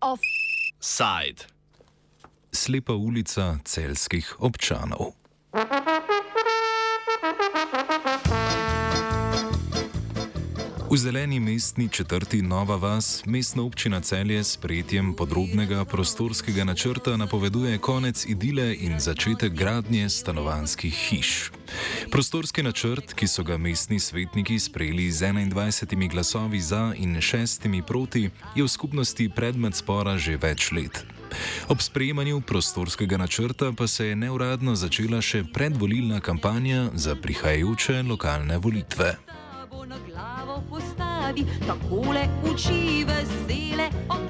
Offside. Slepa ulica celskih občanov. V zeleni mestni četrti Nova Vas mestna občina Celje s prijetjem podrobnega prostorskega načrta napoveduje konec idile in začetek gradnje stanovanskih hiš. Prostorski načrt, ki so ga mestni svetniki sprejeli z 21 glasovi za in šestimi proti, je v skupnosti predmet spora že več let. Ob sprejemanju prostorskega načrta pa se je neuradno začela še predvolilna kampanja za prihajajoče lokalne volitve postavi, takole uči vesele otroke.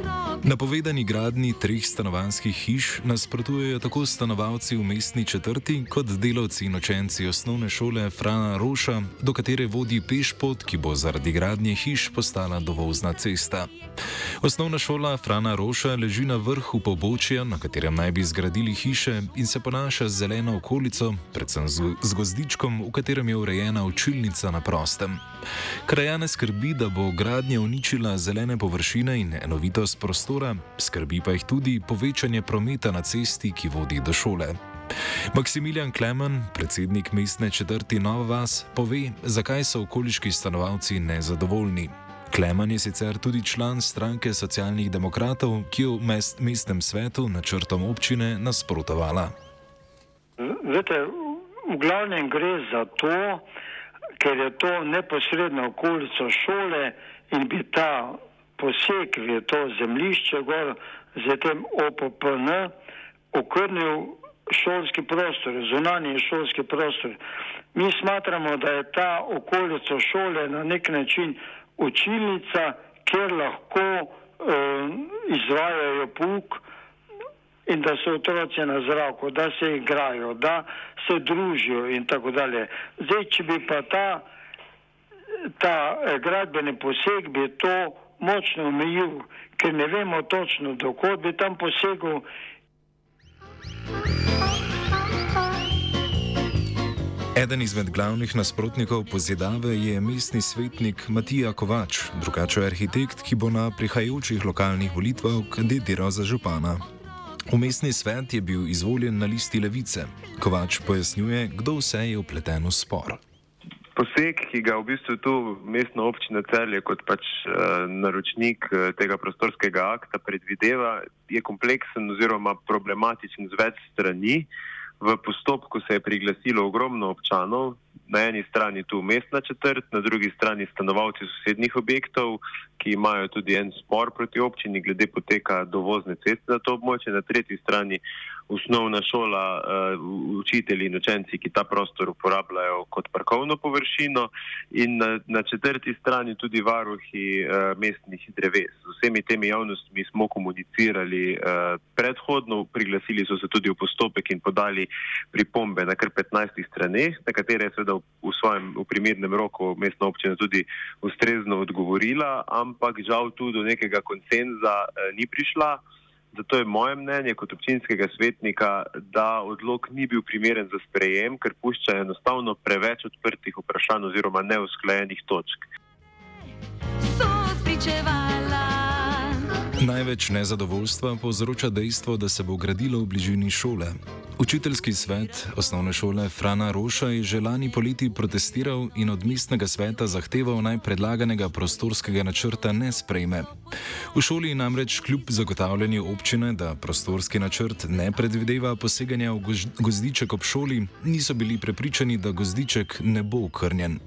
Napovedani gradni treh stanovanskih hiš nasprotujejo tako stanovalci v mestni četrti, kot delavci in učenci osnovne šole Frana Roša, do katere vodi pešpot, ki bo zaradi gradnje hiš postala dovozna cesta. Osnovna šola Frana Roša leži na vrhu pobočja, na katerem naj bi zgradili hiše in se ponaša z zeleno okolico, predvsem z gozdičkom, v katerem je urejena učilnica na prostem. Krajane skrbi, da bo gradnja uničila zelene površine in enovitost prostora, skrbi pa jih tudi povečanje prometa na cesti, ki vodi do šole. Maksimilijan Klemen, predsednik mestne četrti Nova Vas, pove, zakaj so okoliški stanovalci nezadovoljni. Klemen je sicer tudi član stranke socialnih demokratov, ki je v mest, mestnem svetu načrtom občine nasprotovala. Vete, v glavnem gre za to, ker je to neposredna okolica šole in bi ta poseg v to zemljišče gor z tem OPPN okrnil šolski prostor, zunanji šolski prostor. Mi smatramo, da je ta okolica šole na nek način učilnica, kjer lahko uh, izvajajo pouk in da so otroci na zraku, da se igrajo, da se družijo in tako dalje. Zdaj, če bi pa ta, ta eh, gradbeni poseg bi to močno omejil, ker ne vemo točno, dokot bi tam posegel. Eden izmed glavnih nasprotnikov pozidave je mestni svetnik Matija Kovač, drugače arhitekt, ki bo na prihajajočih lokalnih volitvah kandidiral za župana. Umestni svet je bil izvoljen na listi levice. Kovač pojasnjuje, kdo vse je upleten v spor. Poseg, ki ga v bistvu tu mestna občina Celje kot pač uh, naročnik uh, tega prostorskega akta predvideva, je kompleksen oziroma problematičen z več strani. V postopku se je priglasilo ogromno občanov, na eni strani tu mestna četrt, na drugi strani stanovalci sosednjih objektov, ki imajo tudi en spor proti občini glede poteka dovozne ceste na to območje, na tretji strani osnovna šola, uh, učitelji in učenci, ki ta prostor uporabljajo kot parkovno površino in na, na četrti strani tudi varuhi uh, mestnih dreves. Z vsemi temi javnostmi smo komunicirali uh, predhodno, priglasili so se tudi v postopek in podali pripombe na kar 15 straneh, na katere je seveda v, v svojem v primernem roku mestna občina tudi ustrezno odgovorila, ampak žal tu do nekega konsenza uh, ni prišla. Zato je moje mnenje kot občinskega svetnika, da odlog ni bil primeren za sprejem, ker pušča enostavno preveč odprtih vprašanj oziroma neusklajenih točk. So Največ nezadovoljstva povzroča dejstvo, da se bo gradilo v bližini šole. Učiteljski svet osnovne šole Frana Roša je že lani poleti protestiral in od mestnega sveta zahteval naj predlaganega prostorskega načrta ne sprejme. V šoli namreč kljub zagotavljanju občine, da prostorski načrt ne predvideva poseganja v gozdiček ob šoli, niso bili prepričani, da gozdiček ne bo okrnjen.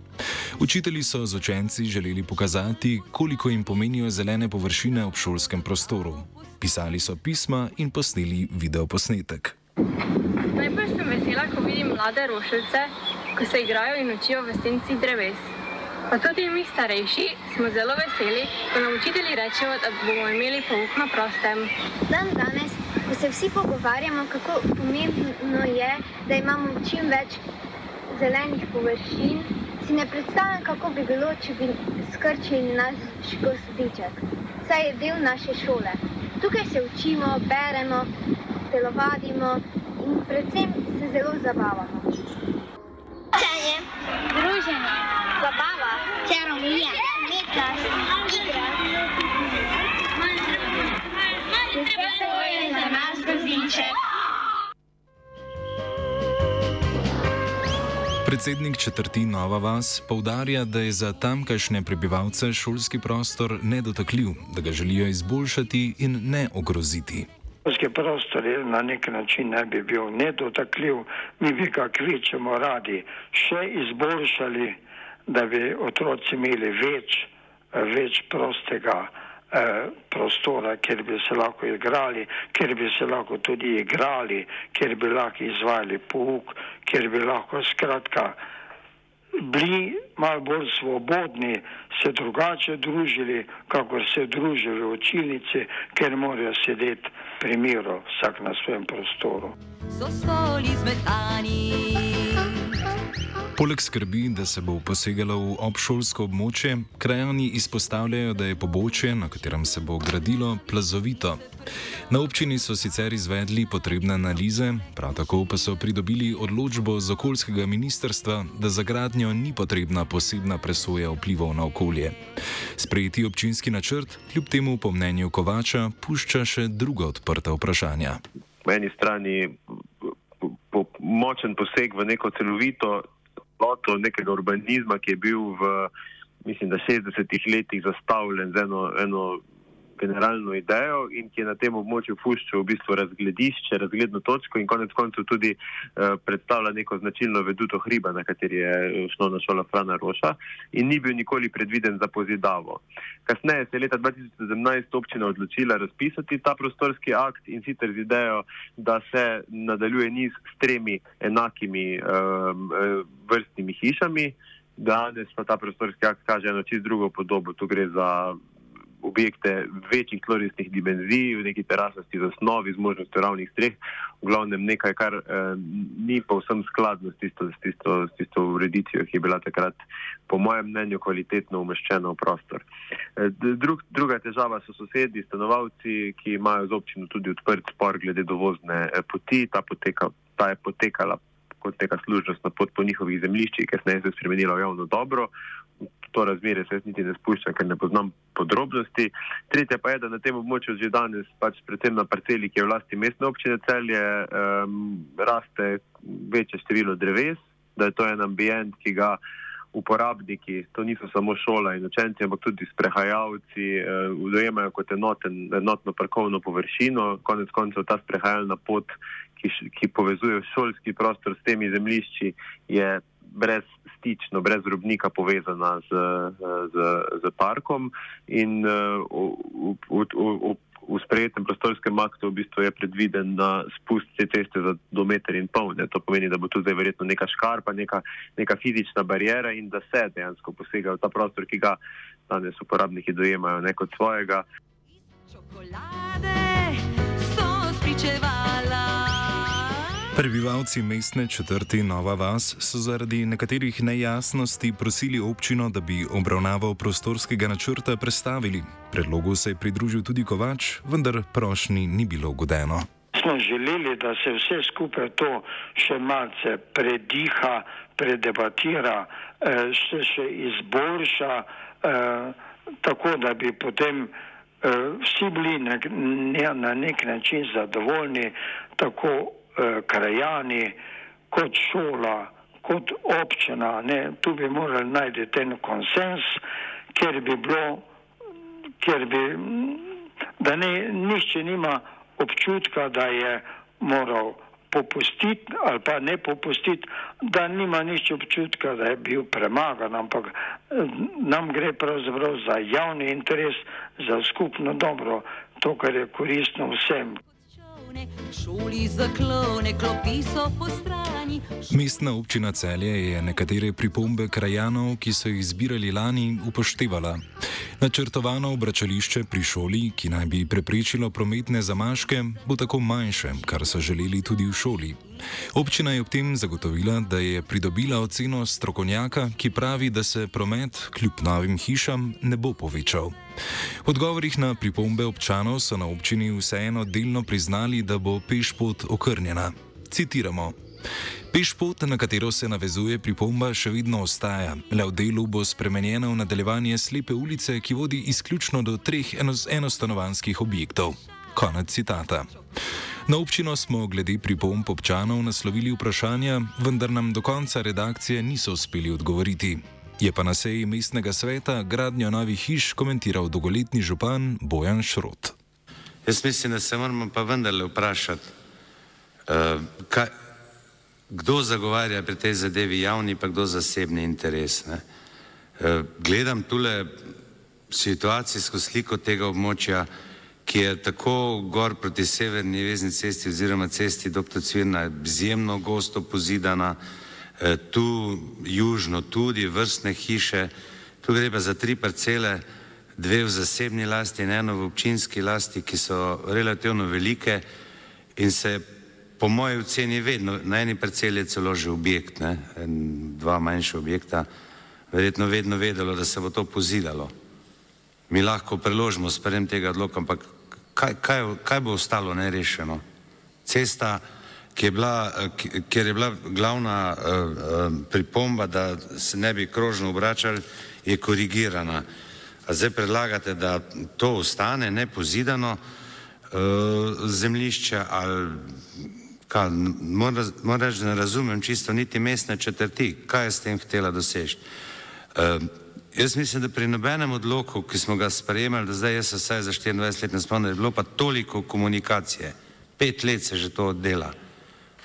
Učitelji so z učenci želeli pokazati, koliko jim pomenijo zelene površine ob šolskem prostoru. Pisali so pisma in posneli videoposnetek. Najprej sem vesela, ko vidim mlade rošilce, ko se igrajo in učijo v senci dreves. Pa tudi mi starejši smo zelo veseli, ko nam učitelji rečejo, da bomo imeli pouk na prostem. Dan danes, ko se vsi pogovarjamo, kako pomembno je, da imamo čim več zelenih površin, si ne predstavljam, kako bi bilo, če bi skrčili naš gozdiček. Saj je del naše šole. Tukaj se učimo, beremo, telovadimo in predvsem se zelo zabavamo. Učenje, druženje, zabava, čarovnija, umetnost, igra. Vse to je za nas različne. Predsednik četrti Nova Vas povdarja, da je za tamkajšnje prebivalce šolski prostor nedotakljiv, da ga želijo izboljšati in ne ogroziti. Šolski prostor je na nek način ne bi bil nedotakljiv, mi bi ga kvečemo radi še izboljšali, da bi otroci imeli več, več prostega. Eh, prostora, kjer bi se lahko igrali, kjer bi se lahko tudi igrali, kjer bi lahko izvajali pouk, kjer bi lahko skratka bili malo bolj svobodni, se drugače družili, kakor se družili v učilnici, ker morajo sedeti pri miru, vsak na svojem prostoru. So stoli zmetani. Poleg skrbi, da se bo posegalo v obšolsko območje, krajani izpostavljajo, da je pobočje, na katerem se bo gradilo, plazovito. Na občini so sicer izvedli potrebne analize, prav tako pa so pridobili odločbo z okoljskega ministrstva, da za gradnjo ni potrebna posebna presoja vplivov na okolje. Sprejeti občinski načrt, kljub temu po mnenju Kovača, pušča še druga odprta vprašanja. Po eni strani po, močen poseg v neko celovito ploto nekega urbanizma, ki je bil v, mislim, da 60-ih letih zastavljen z eno, eno generalno idejo in ki je na tem območju fuščal v bistvu razgledišče, razgledno točko in konec koncev tudi uh, predstavlja neko značilno veduto hriba, na kateri je osnovna šola Frana Roša in ni bil nikoli predviden za pozidavo. Kasneje se je leta 2017 občina odločila razpisati ta prostorski akt in sicer z idejo, da se nadaljuje niz s tremi enakimi um, vrstnimi hišami. Danes pa ta prostorski akt kaže eno čisto drugo podobo. Tu gre za objekte večjih tlorisnih dimenzij, v neki terasasti zasnovi z možnostjo ravnih streh, v glavnem nekaj, kar eh, ni povsem skladno s tisto, s, tisto, s tisto ureditvijo, ki je bila takrat, po mojem mnenju, kvalitetno umeščena v prostor. Eh, drug, druga težava so sosedi, stanovalci, ki imajo z občino tudi odprt spor glede dovozne eh, poti, ta, poteka, ta je potekala kot neka služnostna pot po njihovih zemljiščih, ker se je spremenila v javno dobro to razmerje se jaz niti ne spuščam, ker ne poznam podrobnosti. Tretje pa je, da na tem območju že danes, pač predvsem na parceli, ki je v lasti mestne občine celje, um, raste večje število dreves, da je to en ambient, ki ga uporabniki, to niso samo šola in učenci, ampak tudi sprehajalci, uh, dojemajo kot enoten, enotno parkovno površino. Konec koncev ta sprehajalna pot, ki, ki povezuje šolski prostor s temi zemljišči, je brez stično, brez robnika povezana z, z, z parkom in v, v, v, v sprejetem prostorskem aktu v bistvu je predviden na spust te ceste za do meter in pol. Ne. To pomeni, da bo tu zdaj verjetno neka škarpa, neka, neka fizična barijera in da se dejansko posega v ta prostor, ki ga danes uporabniki dojemajo ne kot svojega. Čokolade so spričevala. Prebivalci mestne četrti Nova Vas so zaradi nekaterih nejasnosti prosili občino, da bi obravnavo prostorskega načrta prestavili. Predlogu se je pridružil tudi Kovač, vendar prošnji ni bilo ugodeno. Smo želeli, da se vse skupaj to še malce prediha, predebatira, eh, še, še izboljša, eh, tako da bi potem eh, vsi bili na nek način zadovoljni, tako krajani, kot šola, kot občina. Ne? Tu bi morali najti ten konsens, ker bi bilo, ker bi, da ne, nišče nima občutka, da je moral popustiti ali pa ne popustiti, da nima nič občutka, da je bil premagan, ampak eh, nam gre pravzaprav za javni interes, za skupno dobro, to, kar je koristno vsem Mestna občina Celje je nekatere pripombe krajanov, ki so jih zbirali lani, upoštevala. Načrtovano obračališče pri šoli, ki naj bi preprečilo prometne zamaške, bo tako manjše, kar so želeli tudi v šoli. Občina je ob tem zagotovila, da je pridobila oceno strokovnjaka, ki pravi, da se promet kljub novim hišam ne bo povečal. V odgovorih na pripombe občanov so na občini vseeno delno priznali, da bo pešpot okrnjena. Citiramo: Pešpot, na katero se navezuje pripomba, še vedno ostaja. Le v delu bo spremenjena v nadaljevanje slepe ulice, ki vodi izključno do treh enostanovanskih objektov. Konec citata. Na občino smo glede pripomb občanov naslovili vprašanja, vendar nam do konca redakcije niso uspeli odgovoriti. Je pa na seji mestnega sveta gradnjo novih hiš komentiral dolgoletni župan Bojan Šrot. Jaz mislim, da se moramo pa vendarle vprašati, uh, kaj, kdo zagovarja pri tej zadevi javni, pa kdo zasebni interes. Ne? Uh, gledam tule situacijsko sliko tega območja, ki je tako gor proti severni vezni cesti oziroma cesti dr. Cvirna izjemno gosto pozidana, eh, tu južno tudi vrstne hiše, tu gre pa za tri parcele, dve v zasebni lasti in eno v občinski lasti, ki so relativno velike in se po moji oceni vedno, na eni parceli je celo že objekt, ne, en, dva manjša objekta, verjetno vedno vedelo, da se bo to pozidalo. Mi lahko preložimo sprem tega odloka, ampak kaj, kaj, kaj bo ostalo nerešeno? Cesta, je bila, kjer je bila glavna uh, uh, pripomba, da se ne bi krožno obračali, je korigirana. A zdaj predlagate, da to ostane nepozidano uh, zemljišče ali kaj, moram reči, da ne razumem čisto niti mestne četrti, kaj je s tem htela doseči. Uh, Jaz mislim, da pri nobenem odloku, ki smo ga sprejemali, da zdaj jaz vsaj za 24 let ne spomnim, je bilo pa toliko komunikacije, pet let se že to dela,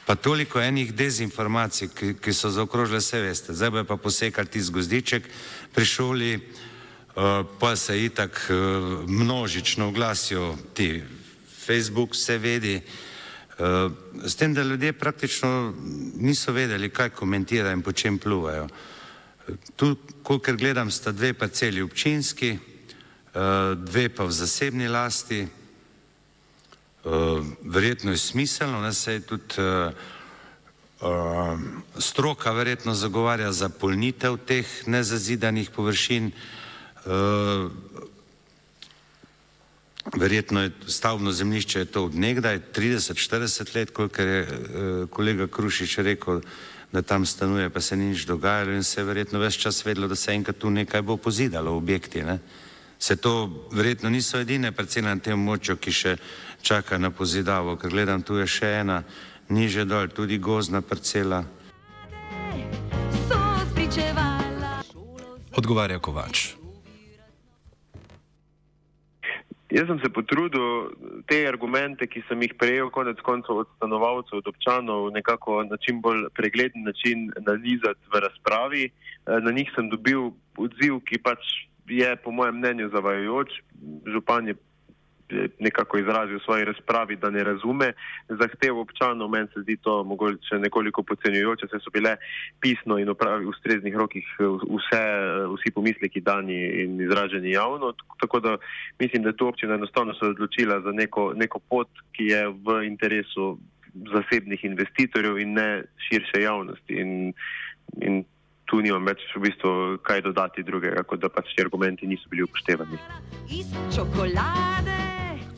pa toliko enih dezinformacij, ki, ki so zaokrožile vse veste. Zdaj bo pa posekal ti zgozdiček pri šoli, uh, pa se itak uh, množično oglasijo ti Facebook, vse vedi, uh, s tem, da ljudje praktično niso vedeli, kaj komentirajo in po čem pluvajo. Tu, kolikor gledam, sta dve parceli občinski, eh, dve pa v zasebni lasti. Eh, verjetno je smiselno, da se tudi eh, stroka verjetno zagovarja za polnitev teh nezazidanih površin. Verjetno je stavbno zemljišče je to od nekdaj, 30-40 let, kolikor je kolega Krušič rekel, da tam stanuje, pa se ni nič dogajalo in se je verjetno več čas vedelo, da se enkrat tu nekaj bo pozidalo objekti. Ne? Se to verjetno niso edine parcele na tem območju, ki še čaka na pozidavo, ker gledam, tu je še ena, niže dol, tudi gozna parcela. Odgovarja Kovač. Jaz sem se potrudil te argumente, ki sem jih prejel konec koncev od stanovalcev, od občanov, nekako na čim bolj pregleden način nalizati v razpravi. Eh, na njih sem dobil odziv, ki pač je po mojem mnenju zavajajoč. Župan je nekako izrazil v svoji razpravi, da ne razume zahtev občanov. Meni se zdi to mogoče nekoliko podcenjujoče, saj so bile pisno in v ustreznih rokih vse, vsi pomisleki dani in izraženi javno. Tako da mislim, da je to občina enostavno se odločila za neko, neko pot, ki je v interesu zasebnih investitorjev in ne širše javnosti. In, in tu nimam več v bistvu kaj dodati drugega, kot da pač ti argumenti niso bili upoštevani. Iz čokolade.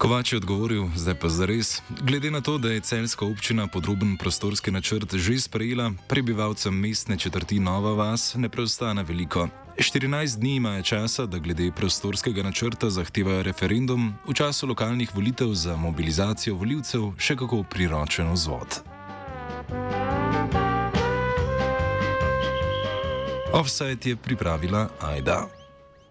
Kovač je odgovoril, zdaj pa zares. Glede na to, da je celska občina podroben prostorski načrt že sprejela, prebivalcem mestne četrti Nova Vas ne preostane veliko. 14 dni imajo časa, da glede prostorskega načrta zahtevajo referendum, v času lokalnih volitev za mobilizacijo voljivcev še kako priročen vzvod. Offside je pripravila Aida.